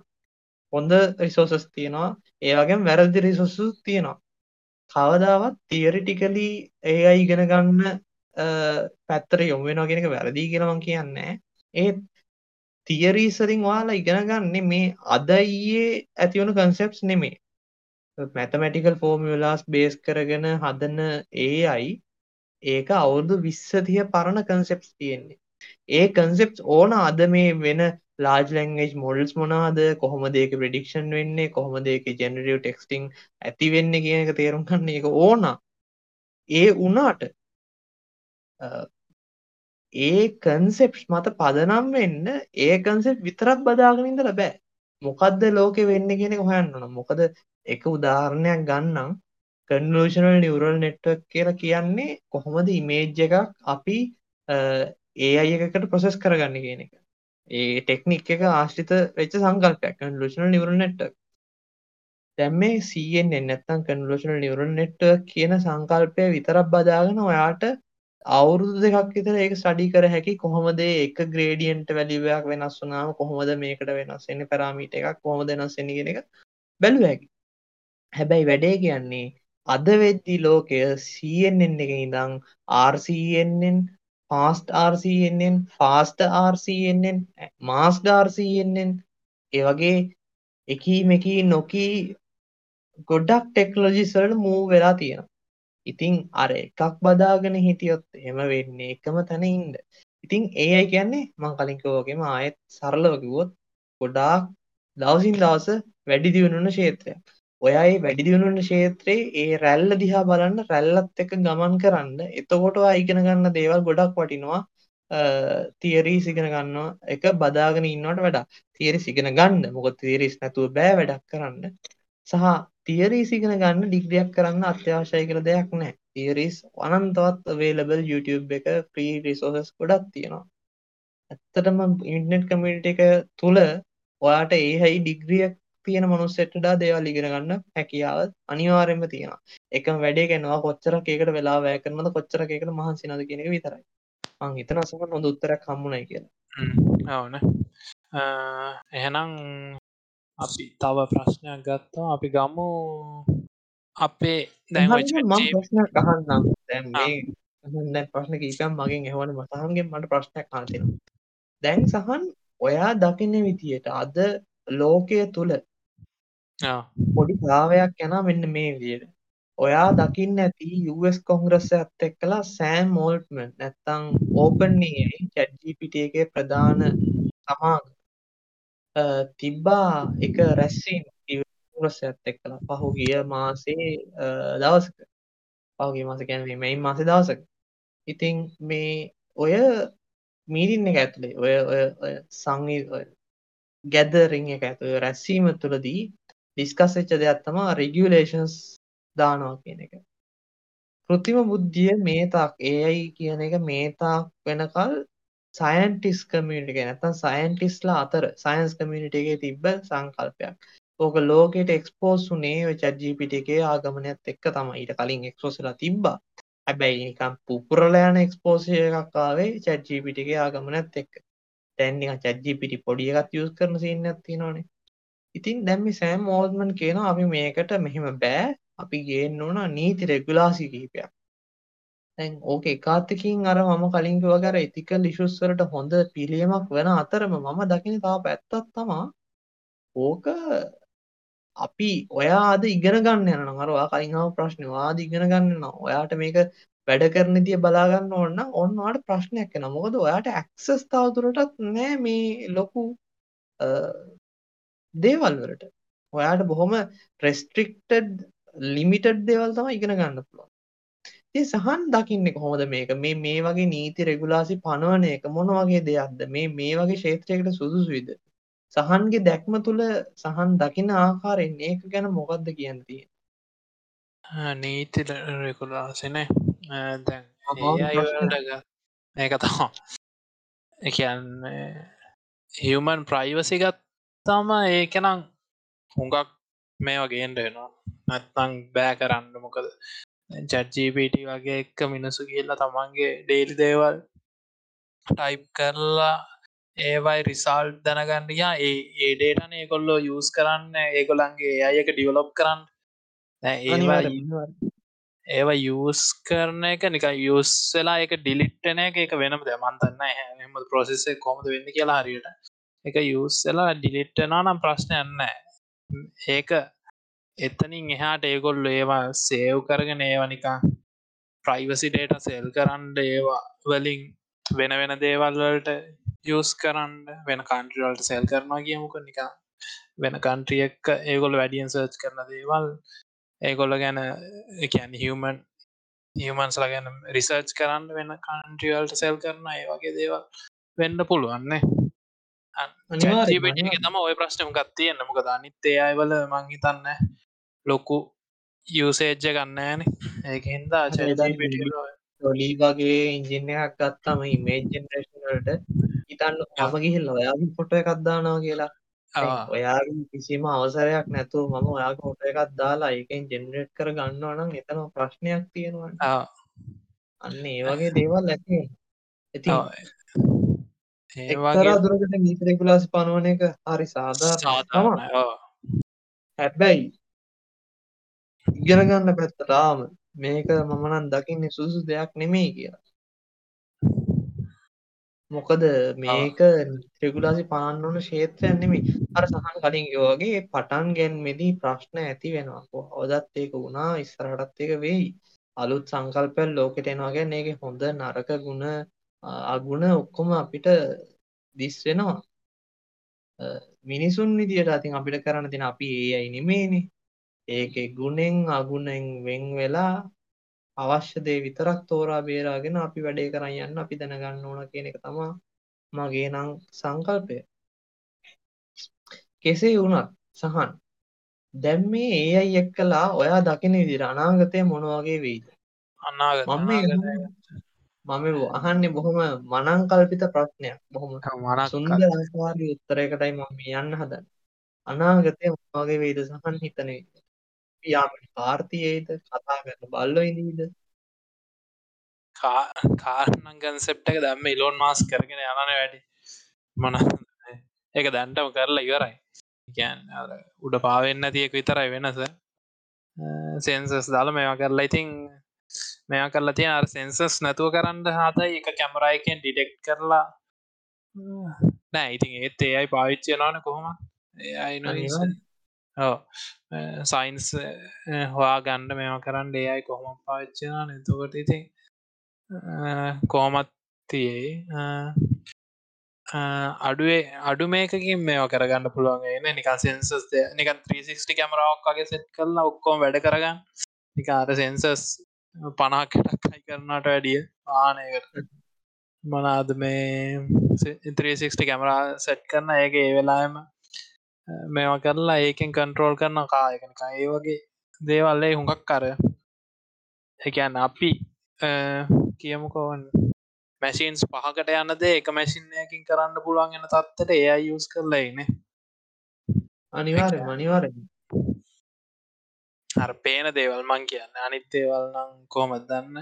හොඳ රිසෝසස් තියෙනවා. ඒ වගේම වැරදි රිසෝසස් තියෙනවා. කවදාවත් තියරිටිකලි ඒ අයි ඉගෙන ගන්න පැත්තර යොම වෙනවා කියෙනක වැරදි කියෙනවන් කියන්නේ. ඒත් තියරීසරින් වාලා ඉගෙන ගන්නේ මේ අදයියේ ඇතිවුණු කන්සෙප්ස් නෙමේ මැතමටිකල් ෆෝමියලාස් බේස් කරගෙන හදන ඒ අයි ඒක අවුරුදු විස්සතිය පරණ කන්සෙප්ස් තියෙන්නේ. ඒ කන්සෙප් ඕන අද මේ වෙන ලාජ ලංගේජ් මොඩල්ස් මොනාද කොහොම දේක ප්‍රඩික්ෂන් වෙන්නේ? කොහොම දේක ජෙනරිය ටෙක්ස්ටිං ඇති වෙන්න කියන එක තේරුම් කන්න එක ඕන. ඒ උනාට ඒ කන්සෙප්ස් මත පදනම් වෙන්න ඒ කන්සෙප් විතරක් බදාගෙනින්ද ලබෑ මොකක්ද ලෝකෙ වෙන්න කියෙනෙ හොයන්නන මොකද එක උදාහරණයක් ගන්නම්. කන්ලූෂනල් නිවරල් නෙට්වක් කියලා කියන්නේ කොහොමද ඉමේජ් එකක් අපි ඒ අය එකකට ප්‍රොසෙස් කරගන්න කියන එක. ඒ ටෙක්නික් එක ආශ්‍රිත වෙච්ච සංකල්පයක්. කන්ලූෂනල් නිවරල් නෙට්වක් දැන් මේ CNN නැත්තම් කන්වලූෂනල් නියුරල් නෙට්වර්ක් කියන සංකල්පය විතරක් බදාගෙන ඔයාට අවුරුදු දෙකක් විතර ඒක ස්ටඩි කර හැකි කොහොමද ඒක ග්‍රේඩියන්ට් වැලියු එකක් වෙනස් වුණාම කොහොමද මේකට වෙනස් වෙන්නේ පැරාමීටර් එකක් කොහොමද වෙනස් වෙන්නේ කියන එක බැලුව හැකි. හැබැයි වැඩේ කියන්නේ අද වෙද්දි ලෝකය CNN එක ඉඳන් RCNN fast RCNN fast RCNN masked RCNN ඒ වගේ එකී මෙකී නොකී ගොඩක් ටෙක්නොලොජිස් වලට මූව් වෙලා තියෙනවා. ඉතින් අර එකක් බදාගෙන හිටියොත් එහෙම වෙන්නේ එකම තැන ඉන්න. ඉතින් AI කියන්නේ මම කලින් කිව්වා වගේම ආයෙත් සරලව කිව්වොත් ගොඩාක් දවසින් දවස වැඩි දියුණු වෙන ක්ෂේත්‍රයක්. ඔයා මේ වැඩි දියුණු වෙන ක්ෂේත්‍රයේ ඒ රැල්ල දිහා බලන්න රැල්ලත් එක්ක ගමන් කරන්න. එතකොට ඔයා ඉගෙන ගන්න දේවල් ගොඩක් වටිනවා. තියරීස් ඉගෙන ගන්නවා එක බදාගෙන ඉන්නවට වඩා තියරිස් ඉගෙන ගන්න. මොකද තියරිස් නැතුව බෑ වැඩක් කරන්න. සහ තියරීස් ඉගෙන ගන්න ඩිග්‍රියක් කරන්න අත්‍යවශ්‍යයි කියලා දෙයක් නැහැ. තියරීස් අනන්තවත් available YouTube එක free resources ගොඩක් තියෙනවා. ඇත්තටම ඉන්ටර්නෙට් කමියුනිටි එක තුල ඔයාට ඒ හයි ඩිග්‍රියක් තියෙන මනුස්සෙට වඩා දේවල් ඉගෙන ගන්න හැකියාව අනිවාර්යයෙන්ම තියෙනවා. එකම වැඩේ කරනවා කොච්චරක් ඒකට වෙලා වැය කරනවද කොච්චරක් ඒකට මහන්සි වෙනවද කියන එක විතරයි. මං හිතනවා සමහර හොඳ උත්තරයක් හම්බුනායි කියලා. ඔවන එහෙනම් අපි තව ප්‍රශ්නයක් ගත්තා අපි ගමු අපේ දැන් මම ප්‍රශ්නයක් අහන්නම් දැන් මේ දැන් ප්‍රශ්න කීපයක් මගෙන් එහවන මසහන්ගෙන් මට ප්‍රශ්නයක් තියෙනවා. දැන් සහන් ඔයා දකින්න විදියට අද ලෝකය තුල පොඩි භාවයක් යන මෙන්න මේ විදියට. ඔයා දකින්න ඇති US කොංග්‍රස්සයත් එක්කලා සෑම් මෝල්ට්මන් නැත්තම් ඕපන් චැට්ජිපිට එකේ ප්‍රධාන සමාග තිබ්බා එක රැස්සීම කොංග්‍රස්සයත් එක්කලා පහුගිය මාසේ දවසක. පහුගිය මාස කියන්නේ මේ මාසේ දවසක. ඉතින් මේ ඔය මීටින් එක ඇතුලේ ඔය ඔය සංගී ගැදරිං එක ඇතුළේ රැස්වීම තුළදී ඩිස්කස් වෙච්ච දෙයක් තමයි රෙගියුලේෂන්ස් දානවා කියන එක. කෘත්‍රිම බුද්ධිය මේ තාක් AI කියන එක මේ තාක් වෙනකල් සයන්ටිස් කමියුනිටි එක නැත්නම් සයන්ටිස්ලා අතර සයන්ස් කමියුනිටි එකේ තිබ්බ සංකල්පයක්. ඕක ලෝකෙට එක්ස්පෝස් වුණේ ඔය chat GPT එකේ ආගමනයත් එක්ක තමයි. ඊට කලින් එක්ස්පෝස් වෙලා තිබ්බා. හැබැයි නිකන් පුපුරලා යන එක්ස්පෝෂර් එකක් ආවේ chat GPT එකේ ආගමනයත් එක්ක. දැන් නිකන් chat GPT පොඩි එකක් යූස් කරන සීන් එකක් තියෙනවනේ. ඉතින් දැන් මේ සෑම් ඕල්ඩ්මන් කියනවා අපි මේකට මෙහෙම බෑ. අපි ගේන්න ඕන නීති රෙගුලාසි කිහිපයක්. දැන් ඕක එකාත්තකින් අර මම කලින් කිව්වා අර ethical issues වලට හොඳ පිළියමක් වෙන අතරම මම දකින තව පැත්තක් තමා. ඕක අපි ඔයා අද ඉගෙන ගන්න යනවා අර ඔයා කලින් ආව ප්‍රශ්නේ ඔයා අද ඉගෙන ගන්න යනවා ඔයාට මේක වැඩ කරන විදිය බලා ගන්න ඕන නම් ඔන්න ඔයාලට ප්‍රශ්නයක් එනවා. මොකද ඔයාට ඇක්සස් තවදුරටත් නෑ මේ ලොකු දේවල් වලට ඔයාට බොහොම රෙස්ට්‍රික්ටඩ් ලිමිටඩ් දේවල් තමයි ඉගෙන ගන්න පුළුවන්. ඉතින් සහන් දකින්නේ කොහොමද මේක? මේ මේ වගේ නීති රෙගුලාසි පනවන එක මොන වගේ දෙයක්ද? මේ මේ වගේ ක්ෂේත්‍රයකට සුදුසුයිද? සහන්ගේ දැක්ම තුල සහන් දකින ආකාරයෙන් ඒක ගැන මොකද්ද කියන්න තියෙන්නේ? නීති රෙගුලාසිනේ දැන් මේක තමා එකන්නේ හියමන් ප්‍රයිවසි ගත්තාම ඒකනම් හුඟක් මේ වගේන්ට වෙනවා. නැත්තං බෑ කරන්න මොකද? චැට්ජීපට වගේ එක්ක මිනිසු කියල්ලා තමන්ගේ ඩේලි දේවල් ටයිප් කරලා ඒවයි රිසාල් දැනගන්නයා ඒ ඒඩේටන ඒකොල්ලෝ යස් කරන්න. ඒගොලන්ගේ අයක ඩියවලොප් කරන්න. ඒවා යස් කරන එක නික යස් වෙලා එක ඩිලිට්ටන එක එක වෙනම දමන්තන්න හම ප්‍රොසෙස්සේ කොමද වෙන්න කියලා හරියට එක යස් වෙලා ඩිලිට්ටනා නම් ප්‍රශ්නයන්න ඒක එතනින් එහාට ඒගොල්ල ඒවා සේව් කරගෙන ඒවනිකා ප්‍රයිවසි ඩේට සෙල් කරන්න ඒවා වලින් වෙන වෙන දේවල්වලට යස් කරන්න වෙන කන්ට්‍රවල්ට සෙල් කරනවා කියමුක නිකා වෙන කන්ට්‍රිය එක්ක ඒගොල්ල වැඩියන් සර්ච් කරන දේවල් ඒගොල්ල ගැන එකන් හියමන් හියමන්ස්ල ගැන රිසර්ච් කරන්න වෙන කන්ට්‍රියල්ට සෙල් කරන ඒ වගේ දේවල් වෙන්න පුළුවන්නේ තම ඔය ප්‍රශ්නම ගත්තියන්න මොක අනිත්තේ අයවල මංහිතන්න ලොකු යුසේජ්ජ ගන්නෑන ඒකහින්ද ොලී වගේ ඉංජිනයක් ගත්තම ඉමේජ් ජෙනරේෂන්ලට ඉතන්න හම ගිහිල් ඔයාගේ පොට එකක්දානවා කියලා. ඔයාගේ කිසිම අවසරයක් නැතුව මම ඔයාගේ හොට එකක් දාලා ඒකෙන් ජෙනරේට් කර ගන්නවා නම් එතන ප්‍රශ්නයක් තියෙනවා. අන්න ඒ වගේ දේවල් ඇති ඇති ඒවා දුරකට නීති රෙගුලාසි පනවන එක හරි සාධාරණ හැබැයි ඉගෙන ගන්න පැත්තටාම මේක මම නම් දකින්නේ සුදුසු දෙයක් නෙමෙයි කියලා. මොකද මේක රෙගුලාසි පාන්න ඕන ක්ෂේත්‍රයක් නෙමෙයි. අර සහන් කලින් වගේ පටන් ගැනීමේදී ප්‍රශ්න ඇති වෙනවා. කොහොමදත් ඒක වුණා ඉස්සරහටත් ඒක වෙයි. අලුත් සංකල්පයක් ලෝකෙට එනවා කියන්නේ ඒකේ හොඳ නරක ಗುಣ අගුණ ඔක්කොම අපිට දිස් වෙනවා මිනිසුන් විදියට අතින් අපිට කරන්න තියෙන අපි ඒ අය නෙමෙයිනේ ඒකේ ගුණෙන් අගුණෙන් වෙන් වෙලා අවශ්‍ය දේ විතරක් තෝරා බේරාගෙන අපි වැඩේ කරන් යන්න අපි දැනගන්න ඕන කියන එක තමයි මගේ නම් සංකල්පය. කෙසේ වුණත් සහන් දැන් මේ AI එක්කලා ඔයා දකින විදිහට අනාගතය මොන වගේ වෙයිද? අනාගත මම අහන්නේ බොහොම මනං කල්පිත ප්‍රශ්නයක්. බොහොම සුන්දර ආකාරී උත්තරයකටයි මම යන්න හදන්නේ. අනාගතය මොන වගේ වෙයිද සහන් හිතන විදිහට. යාමට කාර්තියේද කතා කරන බල්ලෝ ඉදීද කාරණං කන්සෙප්ට එක දැම්ම ඉලෝන් මාස් කරගෙන යනන වැඩි. මන ඒක දැන්ටම කරලා ඉවරයි. කියන් උඩ පාවෙන්න තියක විතරයි වෙනස. සෙන්සස් දාල මේවා කරලා ඉතිං මෙයා කරලා තිය අර සෙන්සස් නැතුව කරන්න හතයි එක කැමරයිකෙන් ඩිටෙක්් කරලා. නෑ ඉතින් ඒත් ඒයි පාවිච්චයනාන කොහොම ඒයි සයින්ස් හවා ගණ්ඩ මෙම කරන්න ඒයි කොහොම පාච්චනා නතකොට ඉතින් කොහොමත් තියේ? අඩුවේ අඩු මේකින් මේ කරගන්න පුළුවන් නික සෙන්සස් නික 360 කැමරාවක් වගේ සෙට් කරලා ඔක්කොම වැඩ කරගන්න. නිකාර සෙන්සස් පනාකටක්යි කරනට වැඩිය ආනයකට මනාද මේ 360 කැමරා සෙට් කරන ඒගේ ඒ වෙලාම මේවා කරලා ඒකෙන් කන්ට්‍රෝල් කරන කායකනක ඒ වගේ දේවල්ලේ හුඟක් කර එකන් අපි කියමුකෝවන් මැසින්ස් පහකට යන්නද එක මැසින්නයකින් කරන්න පුළුවන් එන තත්තට ඒ යස් කරලයින අනිවාර මනිවාර අර පේන දේවල් මං කියන්න. අනිත් දේවල් නම් කෝමත් දන්න?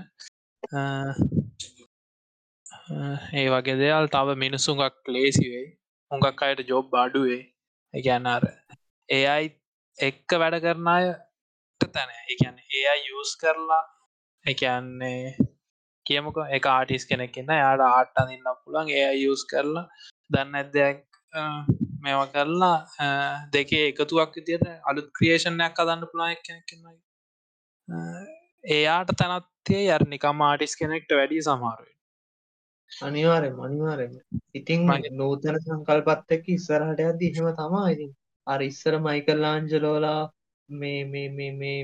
ඒ වගේ දෙවල් තව මිනිසුන්ගක් ලේසිවේ හොඟක් අයට ජොබ් අඩුවේ එකන්නර ඒයි එක්ක වැඩ කරන අයට තැන. එකන්න ඒයි යස් කරලා එකන්නේ කියමක එක ආටිස් කෙනෙක්න්න යාට ආට අඳන්න පුළන් ඒ යස් කරලා. දන්න ඇදයක් මෙව කරලා දෙකේ එකතුවක් විදියට අලුත් ක්‍රියේෂණයක් අදන්න පුළායක් කෙනෙක්න්නයි එයාට තැනත්තේ යරනිකම් ආටිස් කෙනෙක්ට වැඩි සමාරුව අනිවාරෙන් අනිවාරෙන් ඉතින් නූතන සංකල්පත් එක්ක ඉස්සරහට යද්දි එහෙම තමා. ඉතින් අර ඉස්සර මයිකල් ලාංජලෝලා මේ මේ මේ මේ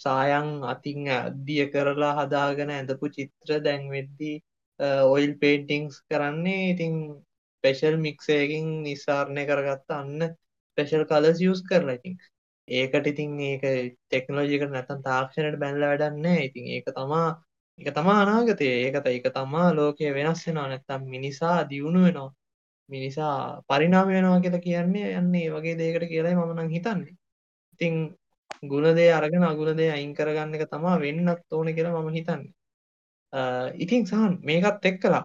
සායන් අතින් අද්දිය කරලා හදාගෙන ඇඳපු චිත්‍ර දැන් වෙද්දී ඔයිල් පේන්ටිංස් කරන්නේ. ඉතින් ස්පෙෂල් මික්සයකින් නිස්සාරණය කරගත්ත අන්න ස්පෙෂල් කලස් යස් කරලා. ඉතින් ඒකට ඉතින් ඒක ටෙක්නෝජිකට නැතන් තාක්ෂණයට බැල්ල වැඩන්න ඉතින් ඒක තමා එක තමා අනාගතය. ඒකත එක තමා ලෝකය වෙනස් වෙනවා. නැත්තම් මිනිසා දියුණු වෙනවා. මිනිසා පරිනාම වෙනවා කියලා කියන්නේ යන්නේ වගේ දේකට කියලායි මම නම් හිතන්නේ. ඉතින් ගුණදේ අරගෙන අගුණදේ අයින් කරගන්න එක තමා වෙන්නත් ඕන කියලා මම හිතන්නේ. ඉතින් සහන් මේකත් එක්කලා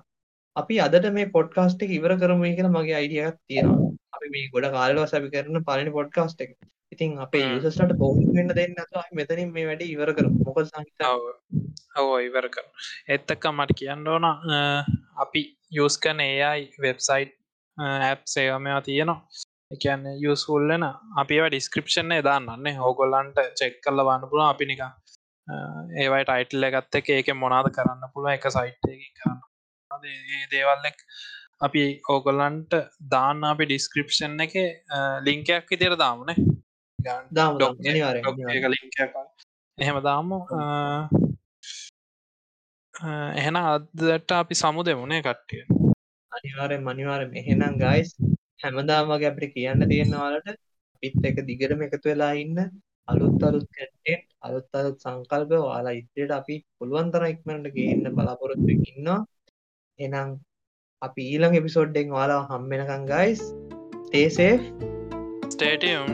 අපි අදට මේ පොඩ්කාස්ට් එක ඉවර කරමු කියලා මගේ අයිඩියා එකක් තියෙනවා. අපි මේ ගොඩ කාලවස් අපි කරන පළවෙනි පොඩ්කාස්ට් එක. ඉතින් අපේ යුසස්ලට බෝරින් වෙන්න දෙන්න නැතුව අපි මෙතනින් මේ වැඩේ ඉවර කරමු. මොකද සංහිතා ඔව්. ඉවර කරමු. ඒත් එක්ක මට කියන්න ඕන අපි යූස් කරන AI වෙබ්සයිට් ඇප් ඒවා මේවා තියෙනවා. එකන්න යස්ෆුල්ලන අපිව ඩිස්ක්‍රපෂන් දාන්නන්නේ. හෝගොල්ලන්ට චෙක් කල්ල වන්න පුළුව අපි නික ඒවයි ටයිටල්ල ගත්ත එක ඒක මොනාද කරන්න පුළුව එක සයිට්කින් කරන්න දේවල්ලෙක් අපි ඕගොල්ලන්ට දාන්න අපි ඩිස්ක්‍රපෂන් එක ලිංකයක් ඉදිර දාමනේ එහෙම දාමු. එහෙන අදට අපි සමු දෙමුණේ කට්ටිය. අනිවාරෙන් මනිවාරම එහෙනම් ගයිස් හැමදාමගේ අපිට කියන්න තියෙනවාලට පිත් එක දිගටම එකතු වෙලා ඉන්න අලුත් අලුත් කටෙන්ට් අලුත් අලුත් සංකල්ප ඔයාලා ඉදිරියට අපි පුළුවන් තරම් ඉක්මනට ගේන්න බලාපොරොත්තු ඉන්නවා එනම් අපි ඊළං එපිසෝඩ්ඩෙන් වාලා හම්බෙනකං ගයිස් තේසේ ස්ටේටියම්